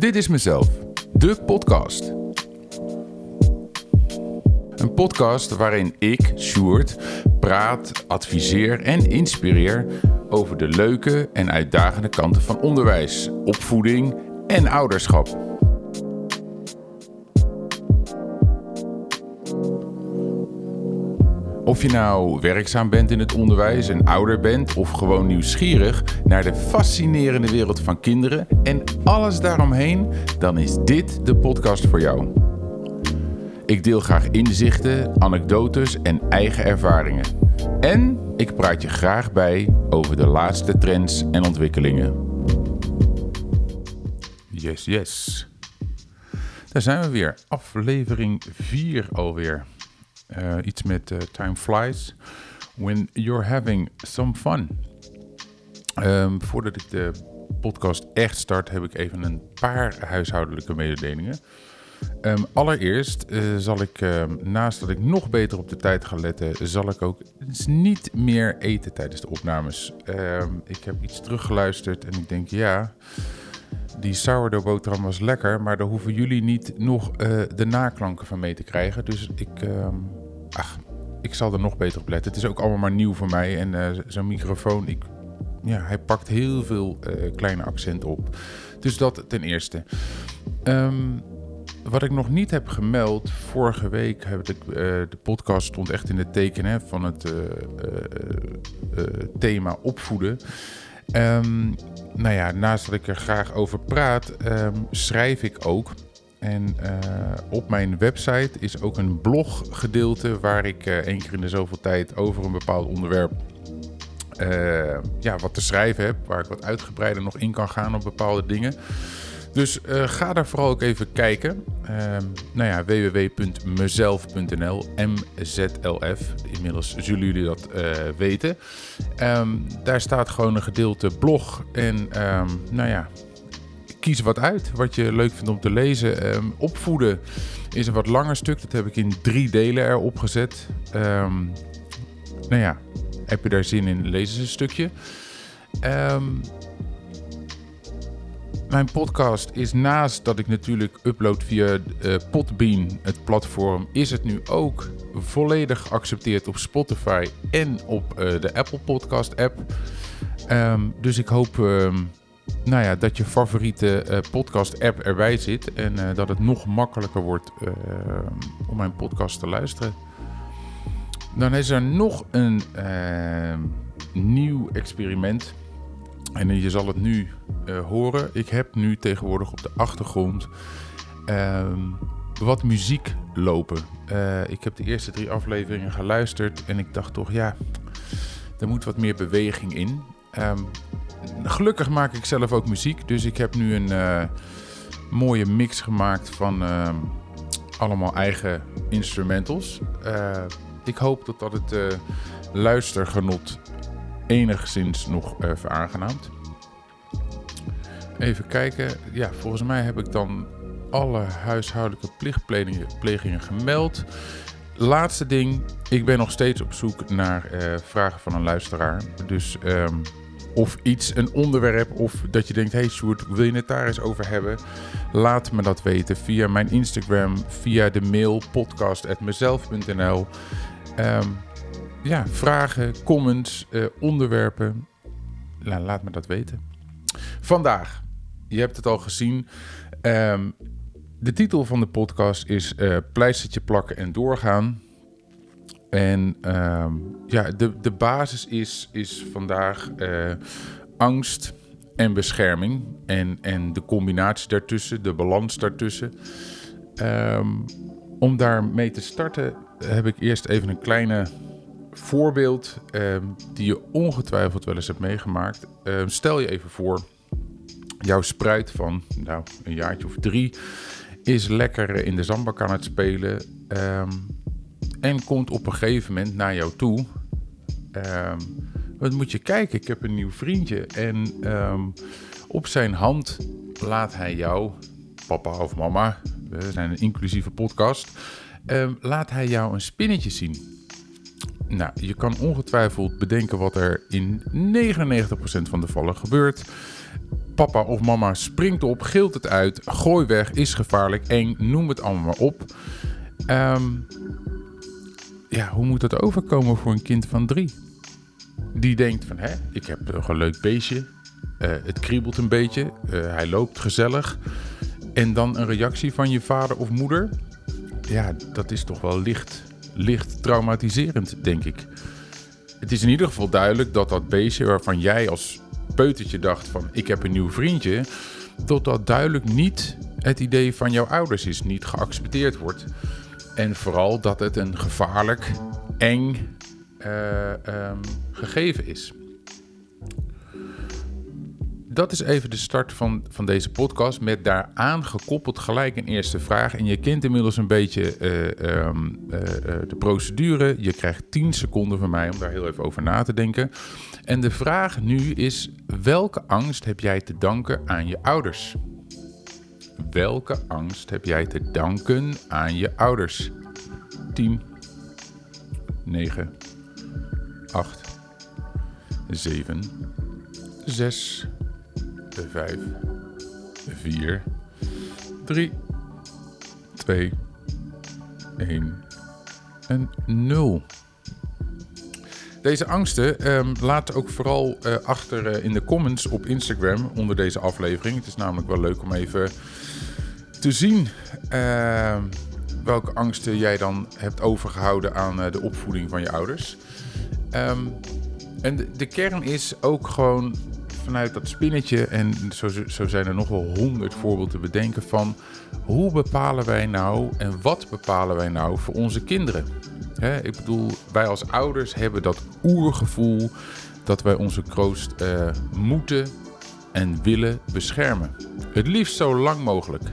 Dit is mezelf, de podcast. Een podcast waarin ik, Sjoerd, praat, adviseer en inspireer over de leuke en uitdagende kanten van onderwijs, opvoeding en ouderschap. Of je nou werkzaam bent in het onderwijs, een ouder bent of gewoon nieuwsgierig naar de fascinerende wereld van kinderen en alles daaromheen, dan is dit de podcast voor jou. Ik deel graag inzichten, anekdotes en eigen ervaringen. En ik praat je graag bij over de laatste trends en ontwikkelingen. Yes, yes. Daar zijn we weer. Aflevering 4 alweer. Uh, iets met uh, Time Flies. When you're having some fun. Um, voordat ik de podcast echt start, heb ik even een paar huishoudelijke mededelingen. Um, allereerst uh, zal ik, um, naast dat ik nog beter op de tijd ga letten, zal ik ook niet meer eten tijdens de opnames. ik heb iets teruggeluisterd en ik denk, ja, die sourdough boterham was lekker, maar daar hoeven jullie niet nog de naklanken van mee te krijgen. Dus ik, ach, ik zal er nog beter op letten. Het is ook allemaal maar nieuw voor mij. En uh, zo'n microfoon, ik, ja, hij pakt heel veel uh, kleine accenten op. Dus dat ten eerste. Um, wat ik nog niet heb gemeld, vorige week heb ik, uh, de podcast stond echt in het teken hè, van het thema opvoeden. Um, nou ja, naast dat ik er graag over praat, um, schrijf ik ook. En uh, op mijn website is ook een bloggedeelte waar ik uh, één keer in de zoveel tijd over een bepaald onderwerp uh, ja, wat te schrijven heb. Waar ik wat uitgebreider nog in kan gaan op bepaalde dingen. Dus ga daar vooral ook even kijken. Ehm, nou ja, www.mezelf.nl, MZLF. Inmiddels zullen jullie dat weten. Um, daar staat gewoon een gedeelte blog. En um, nou ja, kies wat uit wat je leuk vindt om te lezen. Um, opvoeden is een wat langer stuk. Dat heb ik in drie delen erop gezet. Um, nou ja, heb je daar zin in, lees eens een stukje. Um, mijn podcast is naast dat ik natuurlijk upload via uh, Podbean, het platform, is het nu ook volledig geaccepteerd op Spotify en op uh, de Apple Podcast app. Dus ik hoop nou ja, dat je favoriete uh, podcast-app erbij zit en uh, dat het nog makkelijker wordt uh, om mijn podcast te luisteren. Dan is er nog een nieuw experiment. En je zal het nu horen. Ik heb nu tegenwoordig op de achtergrond ehm, wat muziek lopen. ik heb de eerste drie afleveringen geluisterd en ik dacht toch, ja, er moet wat meer beweging in. Um, gelukkig maak ik zelf ook muziek. Dus ik heb nu een uh, mooie mix gemaakt van uh, allemaal eigen instrumentals. Uh, ik hoop dat dat het luistergenot enigszins nog veraangenaamt. Even kijken. Ja, volgens mij heb ik dan alle huishoudelijke plichtplegingen gemeld. Laatste ding. Ik ben nog steeds op zoek naar vragen van een luisteraar. Dus... Um, of iets, een onderwerp, of dat je denkt: hey Sjoerd, wil je het daar eens over hebben? Laat me dat weten via mijn Instagram, via de mail podcast.mezelf.nl. Ehm, ja, vragen, comments, uh, onderwerpen. La, laat me dat weten. Vandaag, je hebt het al gezien. Um, de titel van de podcast is uh, Pleistertje plakken en doorgaan. En uh, ja, de, de basis is, is vandaag uh, angst en bescherming. En, en de combinatie daartussen, de balans daartussen. Um, om daarmee te starten heb ik eerst even een kleine voorbeeld um, die je ongetwijfeld wel eens hebt meegemaakt. stel je even voor, jouw spruit van nou, een jaartje of drie is lekker in de zandbak aan het spelen. Um, en komt op een gegeven moment naar jou toe. Um, wat moet je kijken? Ik heb een nieuw vriendje. En um, op zijn hand laat hij jou, papa of mama, we zijn een inclusieve podcast, um, laat hij jou een spinnetje zien. Nou, je kan ongetwijfeld bedenken wat er in 99% van de vallen gebeurt. papa of mama springt op, gilt het uit, gooi weg, is gevaarlijk, eng, noem het allemaal maar op. Ehm, ja, hoe moet dat overkomen voor een kind van drie? Die denkt van, hè, ik heb een leuk beestje. Uh, het kriebelt een beetje. Uh, hij loopt gezellig. En dan een reactie van je vader of moeder. Ja, dat is toch wel licht, licht traumatiserend, denk ik. Het is in ieder geval duidelijk dat dat beestje waarvan jij als peutertje dacht van ik heb een nieuw vriendje, tot dat duidelijk niet het idee van jouw ouders is, niet geaccepteerd wordt. En vooral dat het een gevaarlijk, eng uh, um, gegeven is. Dat is even de start van, van deze podcast. Met daaraan gekoppeld gelijk een eerste vraag. En je kent inmiddels een beetje uh, um, uh, de procedure. Je krijgt 10 seconden van mij om daar heel even over na te denken. En de vraag nu is: welke angst heb jij te danken aan je ouders? Welke angst heb jij te danken aan je ouders? 10, 9, 8, 7, 6, 5, 4, 3, 2, 1 en 0. Deze angsten um, laat ook vooral uh, achter uh, in de comments op Instagram onder deze aflevering. Het is namelijk wel leuk om even te zien uh, welke angsten jij dan hebt overgehouden aan uh, de opvoeding van je ouders. Um, en de, kern is ook gewoon vanuit dat spinnetje, en zo, zo zijn er nog wel honderd voorbeelden te bedenken van hoe bepalen wij nou en wat bepalen wij nou voor onze kinderen? Hè, ik bedoel, wij als ouders hebben dat oergevoel dat wij onze kroost uh, moeten en willen beschermen. Het liefst zo lang mogelijk.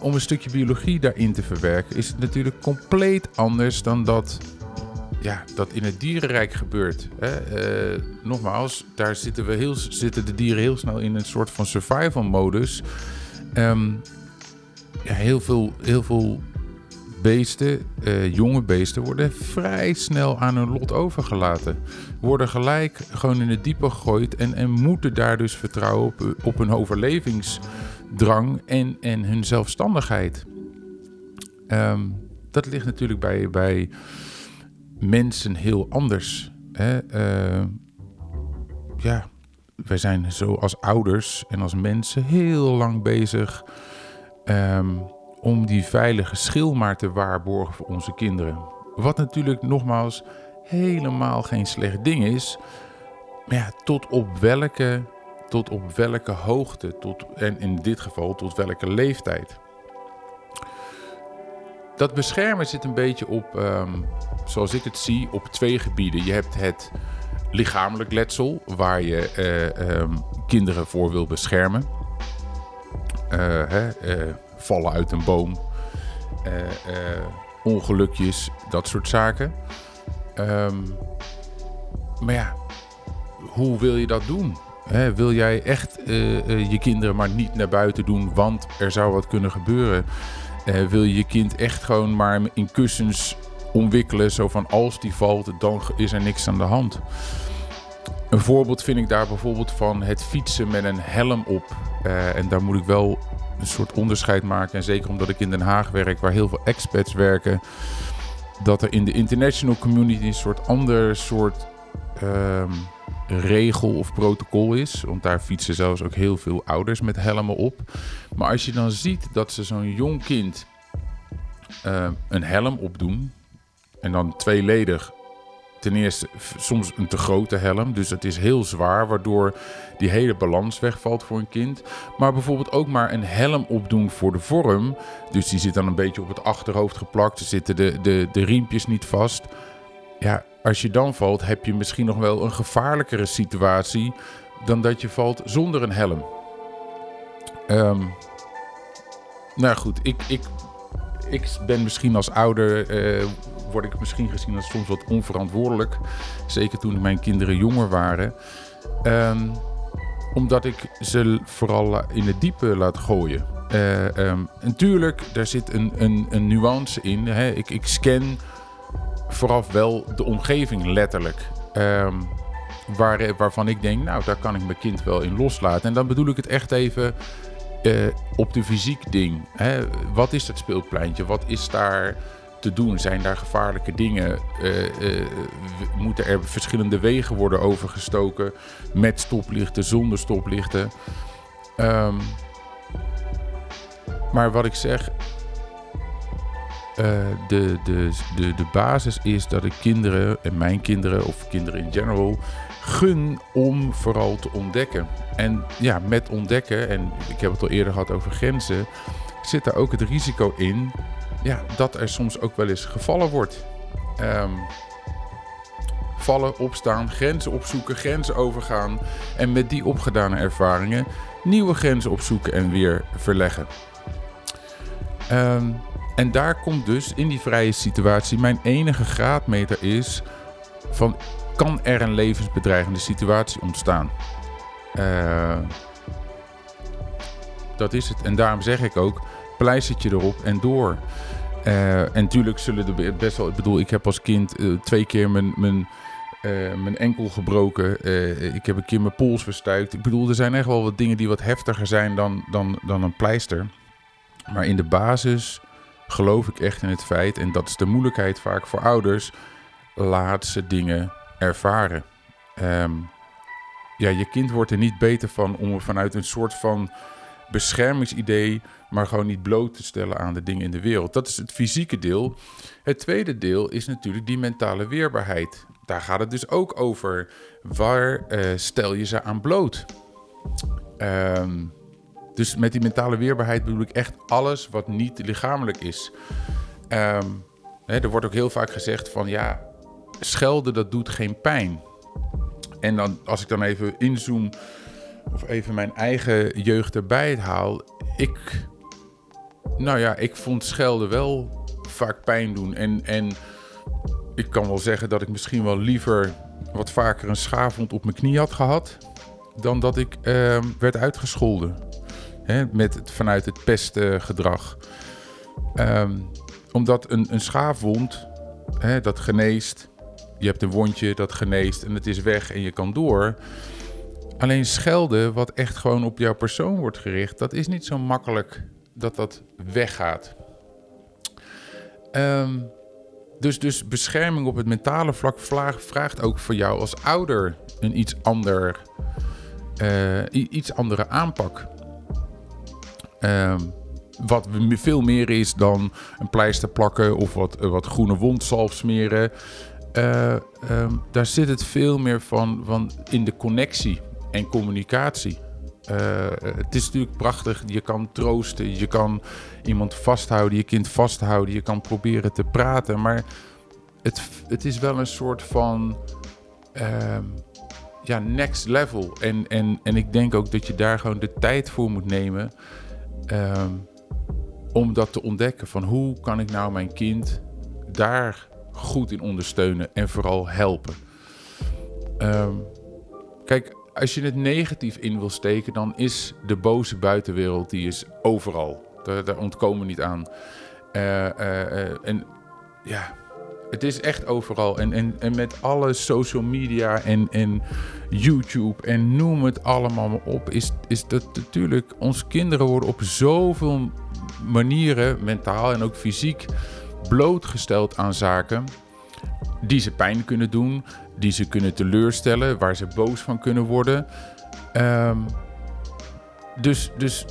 Om een stukje biologie daarin te verwerken is het natuurlijk compleet anders dan dat, ja, dat in het dierenrijk gebeurt. Hè. Uh, nogmaals, daar zitten, we heel, zitten de dieren heel snel in een soort van survival modus. Um, ja, heel veel, heel veel beesten, uh, jonge beesten, worden vrij snel aan hun lot overgelaten. Worden gelijk gewoon in het diepe gegooid en, en moeten daar dus vertrouwen op, op hun overlevingsdrang en, en hun zelfstandigheid. Um, dat ligt natuurlijk bij, bij mensen heel anders. Hè? Uh, ja, wij zijn zo als ouders en als mensen heel lang bezig. Um, om die veilige schil maar te waarborgen voor onze kinderen. Wat natuurlijk nogmaals helemaal geen slecht ding is. Maar ja, tot op welke, tot op welke hoogte, tot, en in dit geval tot welke leeftijd. Dat beschermen zit een beetje op, um, zoals ik het zie, op twee gebieden. Je hebt het lichamelijk letsel, waar je uh, um, kinderen voor wil beschermen. Uh, hè, uh, vallen uit een boom, ongelukjes, dat soort zaken. Um, maar ja, hoe wil je dat doen? Wil jij echt uh, je kinderen maar niet naar buiten doen, want er zou wat kunnen gebeuren? wil je je kind echt gewoon maar in kussens omwikkelen, zo van als die valt, dan is er niks aan de hand? Een voorbeeld vind ik daar bijvoorbeeld van het fietsen met een helm op. en daar moet ik wel een soort onderscheid maken. En zeker omdat ik in Den Haag werk, waar heel veel expats werken. Dat er in de international community een soort ander soort um, regel of protocol is. Want daar fietsen zelfs ook heel veel ouders met helmen op. Maar als je dan ziet dat ze zo'n jong kind uh, een helm opdoen. En dan tweeledig ten eerste soms een te grote helm. Dus het is heel zwaar, waardoor die hele balans wegvalt voor een kind. Maar bijvoorbeeld ook maar een helm opdoen voor de vorm. Dus die zit dan een beetje op het achterhoofd geplakt. Er zitten de, de, de riempjes niet vast. Ja, als je dan valt, heb je misschien nog wel een gevaarlijkere situatie dan dat je valt zonder een helm. Um, nou goed, ik, ik, ik ben misschien als ouder uh, word ik misschien gezien als soms wat onverantwoordelijk. Zeker toen mijn kinderen jonger waren. Um, omdat ik ze vooral in het diepe laat gooien. Uh, um, natuurlijk, daar zit een, een, een nuance in. Hè. Ik, ik scan vooraf wel de omgeving letterlijk. Um, waar, waarvan ik denk, nou, daar kan ik mijn kind wel in loslaten. En dan bedoel ik het echt even eh, op de fysiek ding. Hè? Wat is dat speelpleintje? Wat is daar te doen? Zijn daar gevaarlijke dingen? Uh, moeten er verschillende wegen worden overgestoken met stoplichten, zonder stoplichten? Um, maar wat ik zeg, de, de, de, de basis is dat ik kinderen en mijn kinderen of kinderen in general gun om vooral te ontdekken. En ja, met ontdekken, en ik heb het al eerder gehad over grenzen, zit daar ook het risico in ja, dat er soms ook wel eens gevallen wordt. Um, vallen, opstaan, grenzen opzoeken, grenzen overgaan en met die opgedane ervaringen nieuwe grenzen opzoeken en weer verleggen. Um, en daar komt dus in die vrije situatie mijn enige graadmeter is van kan er een levensbedreigende situatie ontstaan? Uh, dat is het. En daarom zeg ik ook, pleistertje erop en door. Uh, en natuurlijk zullen er best wel... Ik bedoel, ik heb als kind uh, twee keer mijn, mijn, mijn enkel gebroken. ik heb een keer mijn pols verstuikt. Ik bedoel, er zijn echt wel wat dingen die wat heftiger zijn dan, dan, dan een pleister. Maar in de basis geloof ik echt in het feit, en dat is de moeilijkheid vaak voor ouders, laat ze dingen ervaren. Um, ja, je kind wordt er niet beter van om vanuit een soort van beschermingsidee, maar gewoon niet bloot te stellen aan de dingen in de wereld. Dat is het fysieke deel. Het tweede deel is natuurlijk die mentale weerbaarheid. Daar gaat het dus ook over. Waar uh, stel je ze aan bloot? Um, dus met die mentale weerbaarheid bedoel ik echt alles wat niet lichamelijk is. Um, hè, er wordt ook heel vaak gezegd van ja, schelden dat doet geen pijn. En dan, als ik dan even inzoom of even mijn eigen jeugd erbij haal. Ik, nou ja, ik vond schelden wel vaak pijn doen. En, en ik kan wel zeggen dat ik misschien wel liever wat vaker een schaafwond op mijn knie had gehad. Dan dat ik uh, werd uitgescholden. Hè, met het, vanuit het pestgedrag. Um, omdat een, een schaafwond, hè, dat geneest. Je hebt een wondje, dat geneest en het is weg en je kan door. Alleen schelden, wat echt gewoon op jouw persoon wordt gericht, dat is niet zo makkelijk dat dat weggaat. Um, dus, dus bescherming op het mentale vlak vraagt ook voor jou als ouder een iets, ander, uh, iets andere aanpak. Um, wat veel meer is dan een pleister plakken of wat, wat groene wondzalf smeren. Uh, um, daar zit het veel meer van, van in de connectie en communicatie. Uh, het is natuurlijk prachtig. Je kan troosten, je kan iemand vasthouden, je kind vasthouden, je kan proberen te praten. Maar het, het is wel een soort van uh, ja, next level. En, en, en ik denk ook dat je daar gewoon de tijd voor moet nemen. Um, om dat te ontdekken van hoe kan ik nou mijn kind daar goed in ondersteunen en vooral helpen. Um, kijk, als je het negatief in wil steken, dan is de boze buitenwereld die is overal. Daar, daar ontkomen we niet aan. Uh, uh, uh, en ja, het is echt overal. En, en, en met alle social media en, en YouTube en noem het allemaal maar op, is, is dat natuurlijk. Onze kinderen worden op zoveel manieren, mentaal en ook fysiek, blootgesteld aan zaken die ze pijn kunnen doen, die ze kunnen teleurstellen, waar ze boos van kunnen worden. Um, dus, dus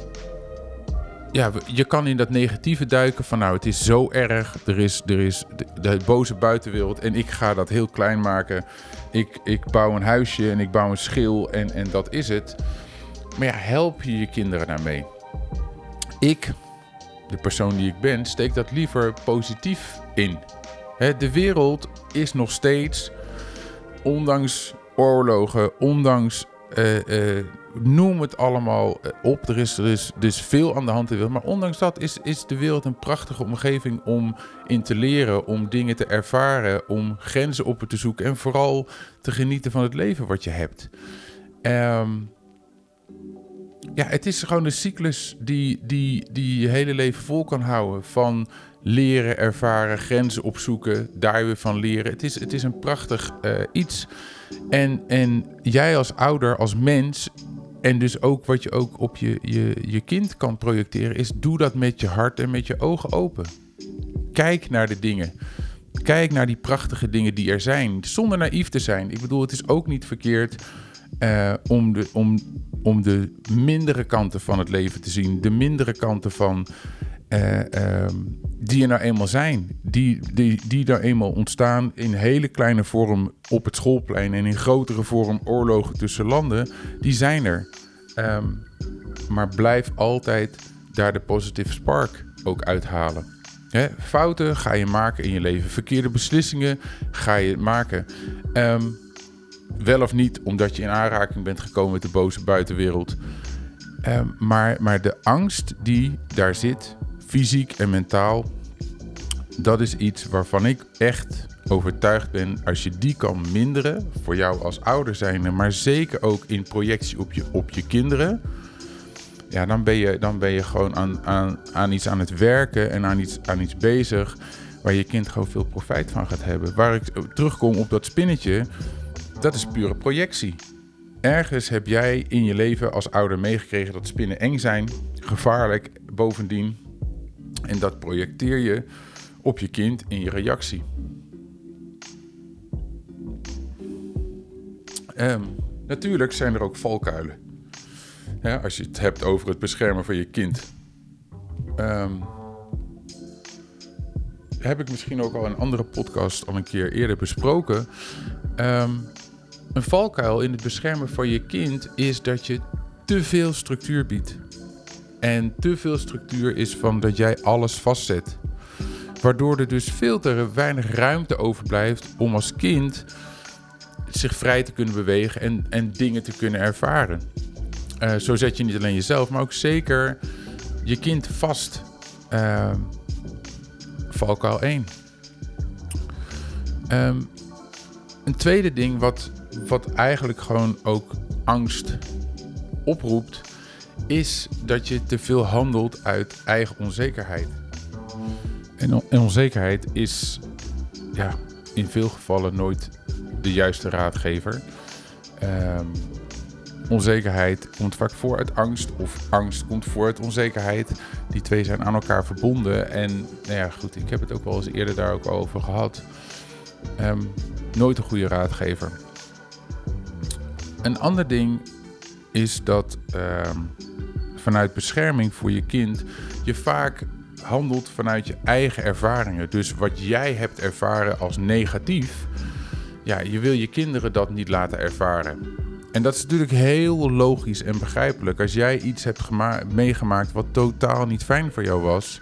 ja, je kan in dat negatieve duiken van nou, het is zo erg. Er is, er is de, boze buitenwereld en ik ga dat heel klein maken. Ik, ik bouw een huisje en ik bouw een schil en, en dat is het. Maar ja, help je je kinderen daarmee? Ik, de persoon die ik ben, steek dat liever positief in. de wereld is nog steeds, ondanks oorlogen, ondanks noem het allemaal eh, op. Er is, er is, is veel aan de hand in de wereld. Maar ondanks dat is, is de wereld een prachtige omgeving om in te leren, om dingen te ervaren, om grenzen op te zoeken en vooral te genieten van het leven wat je hebt. Um, ja, het is gewoon een cyclus die, die, die je hele leven vol kan houden. Van leren, ervaren, grenzen opzoeken, daar weer van leren. Het is, het is een prachtig iets. En, en jij als ouder, als mens, en dus ook wat je ook op je, je, je kind kan projecteren, is doe dat met je hart en met je ogen open. Kijk naar de dingen. Kijk naar die prachtige dingen die er zijn, zonder naïef te zijn. Ik bedoel, het is ook niet verkeerd uh, om, de, om, om de mindere kanten van het leven te zien. De mindere kanten van uh, um, die er nou eenmaal zijn. Die, die, die daar eenmaal ontstaan in hele kleine vorm op het schoolplein en in grotere vorm oorlogen tussen landen. Die zijn er. Um, maar blijf altijd daar de positive spark ook uithalen. Fouten ga je maken in je leven. Verkeerde beslissingen ga je maken. Um, wel of niet omdat je in aanraking bent gekomen met de boze buitenwereld. Maar, maar de angst die daar zit, fysiek en mentaal, dat is iets waarvan ik echt overtuigd ben. Als je die kan minderen, voor jou als ouder zijnde, maar zeker ook in projectie op je, op je kinderen. Ja, dan ben je, dan ben je gewoon aan, aan, aan iets aan het werken en aan iets, aan iets bezig waar je kind gewoon veel profijt van gaat hebben. Waar ik terugkom op dat spinnetje, dat is pure projectie. Ergens heb jij in je leven als ouder meegekregen dat spinnen eng zijn, gevaarlijk bovendien. En dat projecteer je op je kind in je reactie. Um, natuurlijk zijn er ook valkuilen. Als je het hebt over het beschermen van je kind. Um, heb ik misschien ook al een andere podcast al een keer eerder besproken. Um, een valkuil in het beschermen van je kind is dat je te veel structuur biedt. En te veel structuur is van dat jij alles vastzet. Waardoor er dus veel te weinig ruimte overblijft om als kind zich vrij te kunnen bewegen en, en dingen te kunnen ervaren. Uh, zo zet je niet alleen jezelf, maar ook zeker je kind vast. Uh, valkuil 1. Um, een tweede ding wat wat eigenlijk gewoon ook angst oproept, is dat je te veel handelt uit eigen onzekerheid. En, onzekerheid is ja, in veel gevallen nooit de juiste raadgever. Um, onzekerheid komt vaak voor uit angst, of angst komt voor uit onzekerheid. Die twee zijn aan elkaar verbonden. En nou ja, goed, ik heb het ook wel eens eerder daar ook over gehad. Um, nooit een goede raadgever. Een ander ding is dat uh, vanuit bescherming voor je kind je vaak handelt vanuit je eigen ervaringen. Dus wat jij hebt ervaren als negatief, ja, je wil je kinderen dat niet laten ervaren. En dat is natuurlijk heel logisch en begrijpelijk. Als jij iets hebt meegemaakt wat totaal niet fijn voor jou was,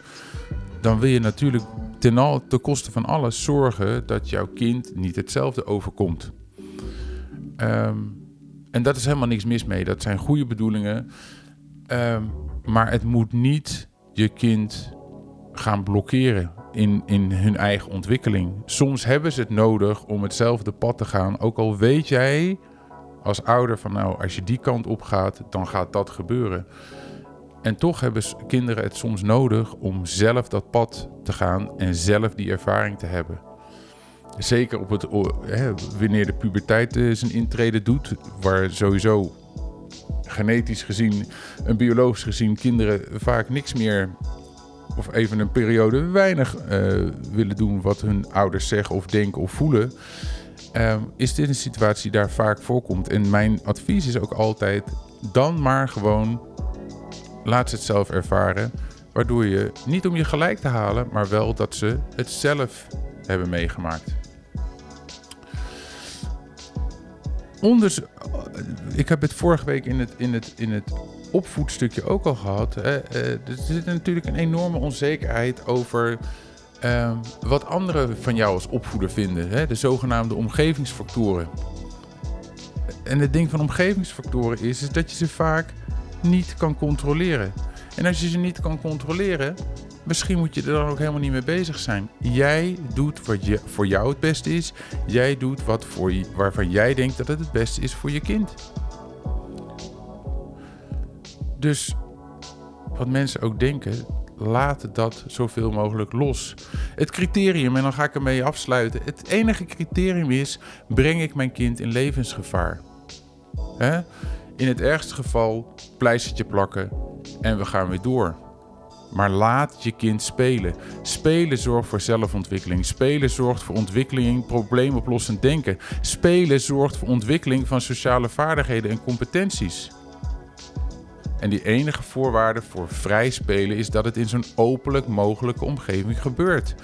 dan wil je natuurlijk ten, al, ten koste van alles zorgen dat jouw kind niet hetzelfde overkomt. Um, en dat is helemaal niks mis mee. Dat zijn goede bedoelingen. Ehm, maar het moet niet je kind gaan blokkeren in, in hun eigen ontwikkeling. Soms hebben ze het nodig om hetzelfde pad te gaan. Ook al weet jij als ouder van nou, als je die kant op gaat, dan gaat dat gebeuren. En toch hebben kinderen het soms nodig om zelf dat pad te gaan en zelf die ervaring te hebben. Zeker op het, hè, wanneer de puberteit uh, zijn intrede doet, waar sowieso genetisch gezien en biologisch gezien kinderen vaak niks meer of even een periode weinig uh, willen doen wat hun ouders zeggen of denken of voelen, uh, is dit een situatie die daar vaak voorkomt. En mijn advies is ook altijd: dan maar gewoon laat ze het zelf ervaren. Waardoor je niet om je gelijk te halen, maar wel dat ze het zelf hebben meegemaakt. Onders, ik heb het vorige week in het, in het, in het opvoedstukje ook al gehad. Eh, er zit natuurlijk een enorme onzekerheid over uh, wat anderen van jou als opvoeder vinden. Hè? De zogenaamde omgevingsfactoren. En het ding van omgevingsfactoren is, is dat je ze vaak niet kan controleren. En als je ze niet kan controleren, Misschien moet je er dan ook helemaal niet mee bezig zijn. Jij doet wat je, voor jou het beste is. Jij doet wat voor waarvan jij denkt dat het het beste is voor je kind. Dus wat mensen ook denken, laat dat zoveel mogelijk los. Het criterium, en dan ga ik ermee afsluiten. Het enige criterium is: breng ik mijn kind in levensgevaar? In het ergste geval pleistertje plakken en we gaan weer door. Maar laat je kind spelen. Spelen zorgt voor zelfontwikkeling. Spelen zorgt voor ontwikkeling, probleemoplossend denken. Spelen zorgt voor ontwikkeling van sociale vaardigheden en competenties. En die enige voorwaarde voor vrij spelen is dat het in zo'n openlijk mogelijke omgeving gebeurt.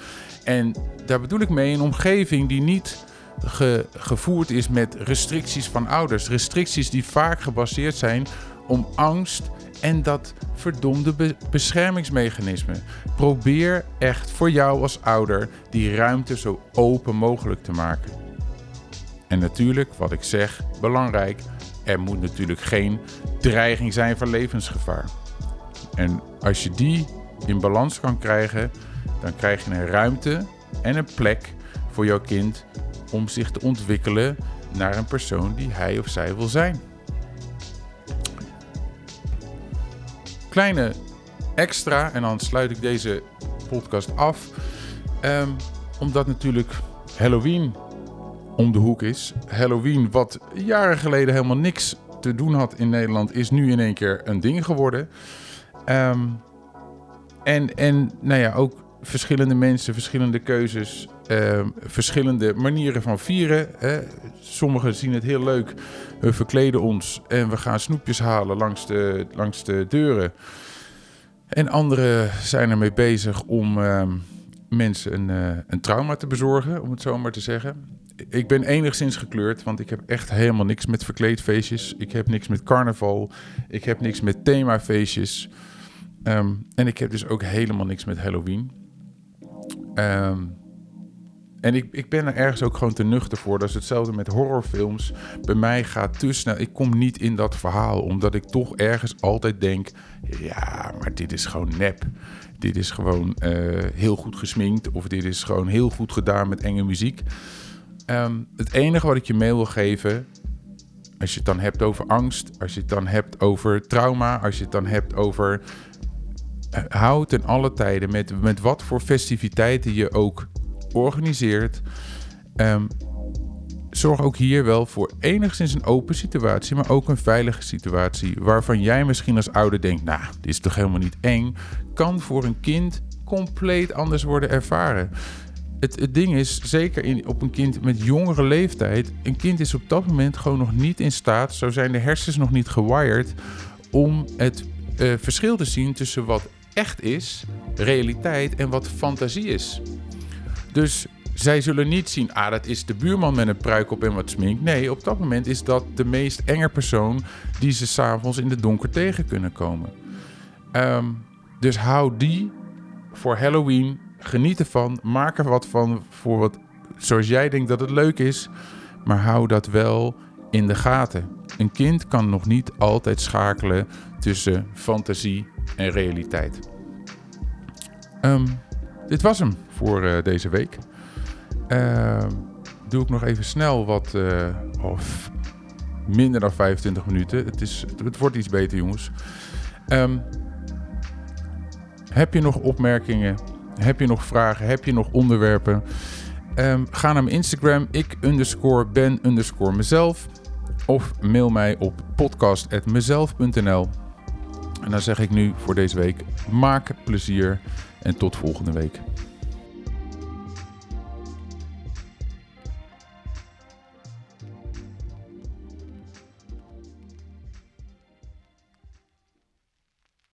En daar bedoel ik mee een omgeving die niet gevoerd is met restricties van ouders. Restricties die vaak gebaseerd zijn om angst en dat verdomde beschermingsmechanisme. Probeer echt voor jou als ouder die ruimte zo open mogelijk te maken. En natuurlijk, wat ik zeg, belangrijk, er moet natuurlijk geen dreiging zijn van levensgevaar. En als je die in balans kan krijgen, dan krijg je een ruimte en een plek voor jouw kind om zich te ontwikkelen naar een persoon die hij of zij wil zijn. Kleine extra, en dan sluit ik deze podcast af. Um, omdat natuurlijk Halloween om de hoek is. Halloween, wat jaren geleden helemaal niks te doen had in Nederland, is nu in één keer een ding geworden. Um, en, en nou ja, ook verschillende mensen, verschillende keuzes, uh, verschillende manieren van vieren. Hè. Sommigen zien het heel leuk, we verkleden ons en we gaan snoepjes halen langs de, langs de deuren. En anderen zijn ermee bezig om uh, mensen een, uh, een trauma te bezorgen, om het zo maar te zeggen. Ik ben enigszins gekleurd, want ik heb echt helemaal niks met verkleedfeestjes. Ik heb niks met carnaval. Ik heb niks met themafeestjes. Um, en ik heb dus ook helemaal niks met Halloween. Um, en ik, ik ben er ergens ook gewoon te nuchter voor. Dat is hetzelfde met horrorfilms. Bij mij gaat te snel. Ik kom niet in dat verhaal. Omdat ik toch ergens altijd denk: ja, maar dit is gewoon nep. Dit is gewoon uh, heel goed gesminkt. Of dit is gewoon heel goed gedaan met enge muziek. Um, het enige wat ik je mee wil geven. Als je het dan hebt over angst. Als je het dan hebt over trauma. Als je het dan hebt over houd ten alle tijden met, met wat voor festiviteiten je ook organiseert. Um, zorg ook hier wel voor enigszins een open situatie, maar ook een veilige situatie. Waarvan jij misschien als ouder denkt: Nou, dit is toch helemaal niet eng. Kan voor een kind compleet anders worden ervaren. Het, het ding is, zeker in, op een kind met jongere leeftijd, een kind is op dat moment gewoon nog niet in staat, zo zijn de hersens nog niet gewired, om het uh, verschil te zien tussen wat echt is, realiteit, en wat fantasie is. Dus zij zullen niet zien, ah, dat is de buurman met een pruik op en wat smink. Nee, op dat moment is dat de meest enge persoon die ze s'avonds in de donker tegen kunnen komen. Um, dus hou die voor Halloween. Geniet ervan. Maak er wat van voor wat zoals jij denkt dat het leuk is. Maar hou dat wel in de gaten. Een kind kan nog niet altijd schakelen tussen fantasie en realiteit. Um, dit was hem voor uh, deze week. Uh, doe ik nog even snel wat, uh, of minder dan 25 minuten. Het, is, het wordt iets beter, jongens. Um, heb je nog opmerkingen? Heb je nog vragen? Heb je nog onderwerpen? Ga naar mijn Instagram, ik underscore ben underscore mezelf. Of mail mij op podcast.mezelf.nl. En dan zeg ik nu voor deze week: maak plezier en tot volgende week.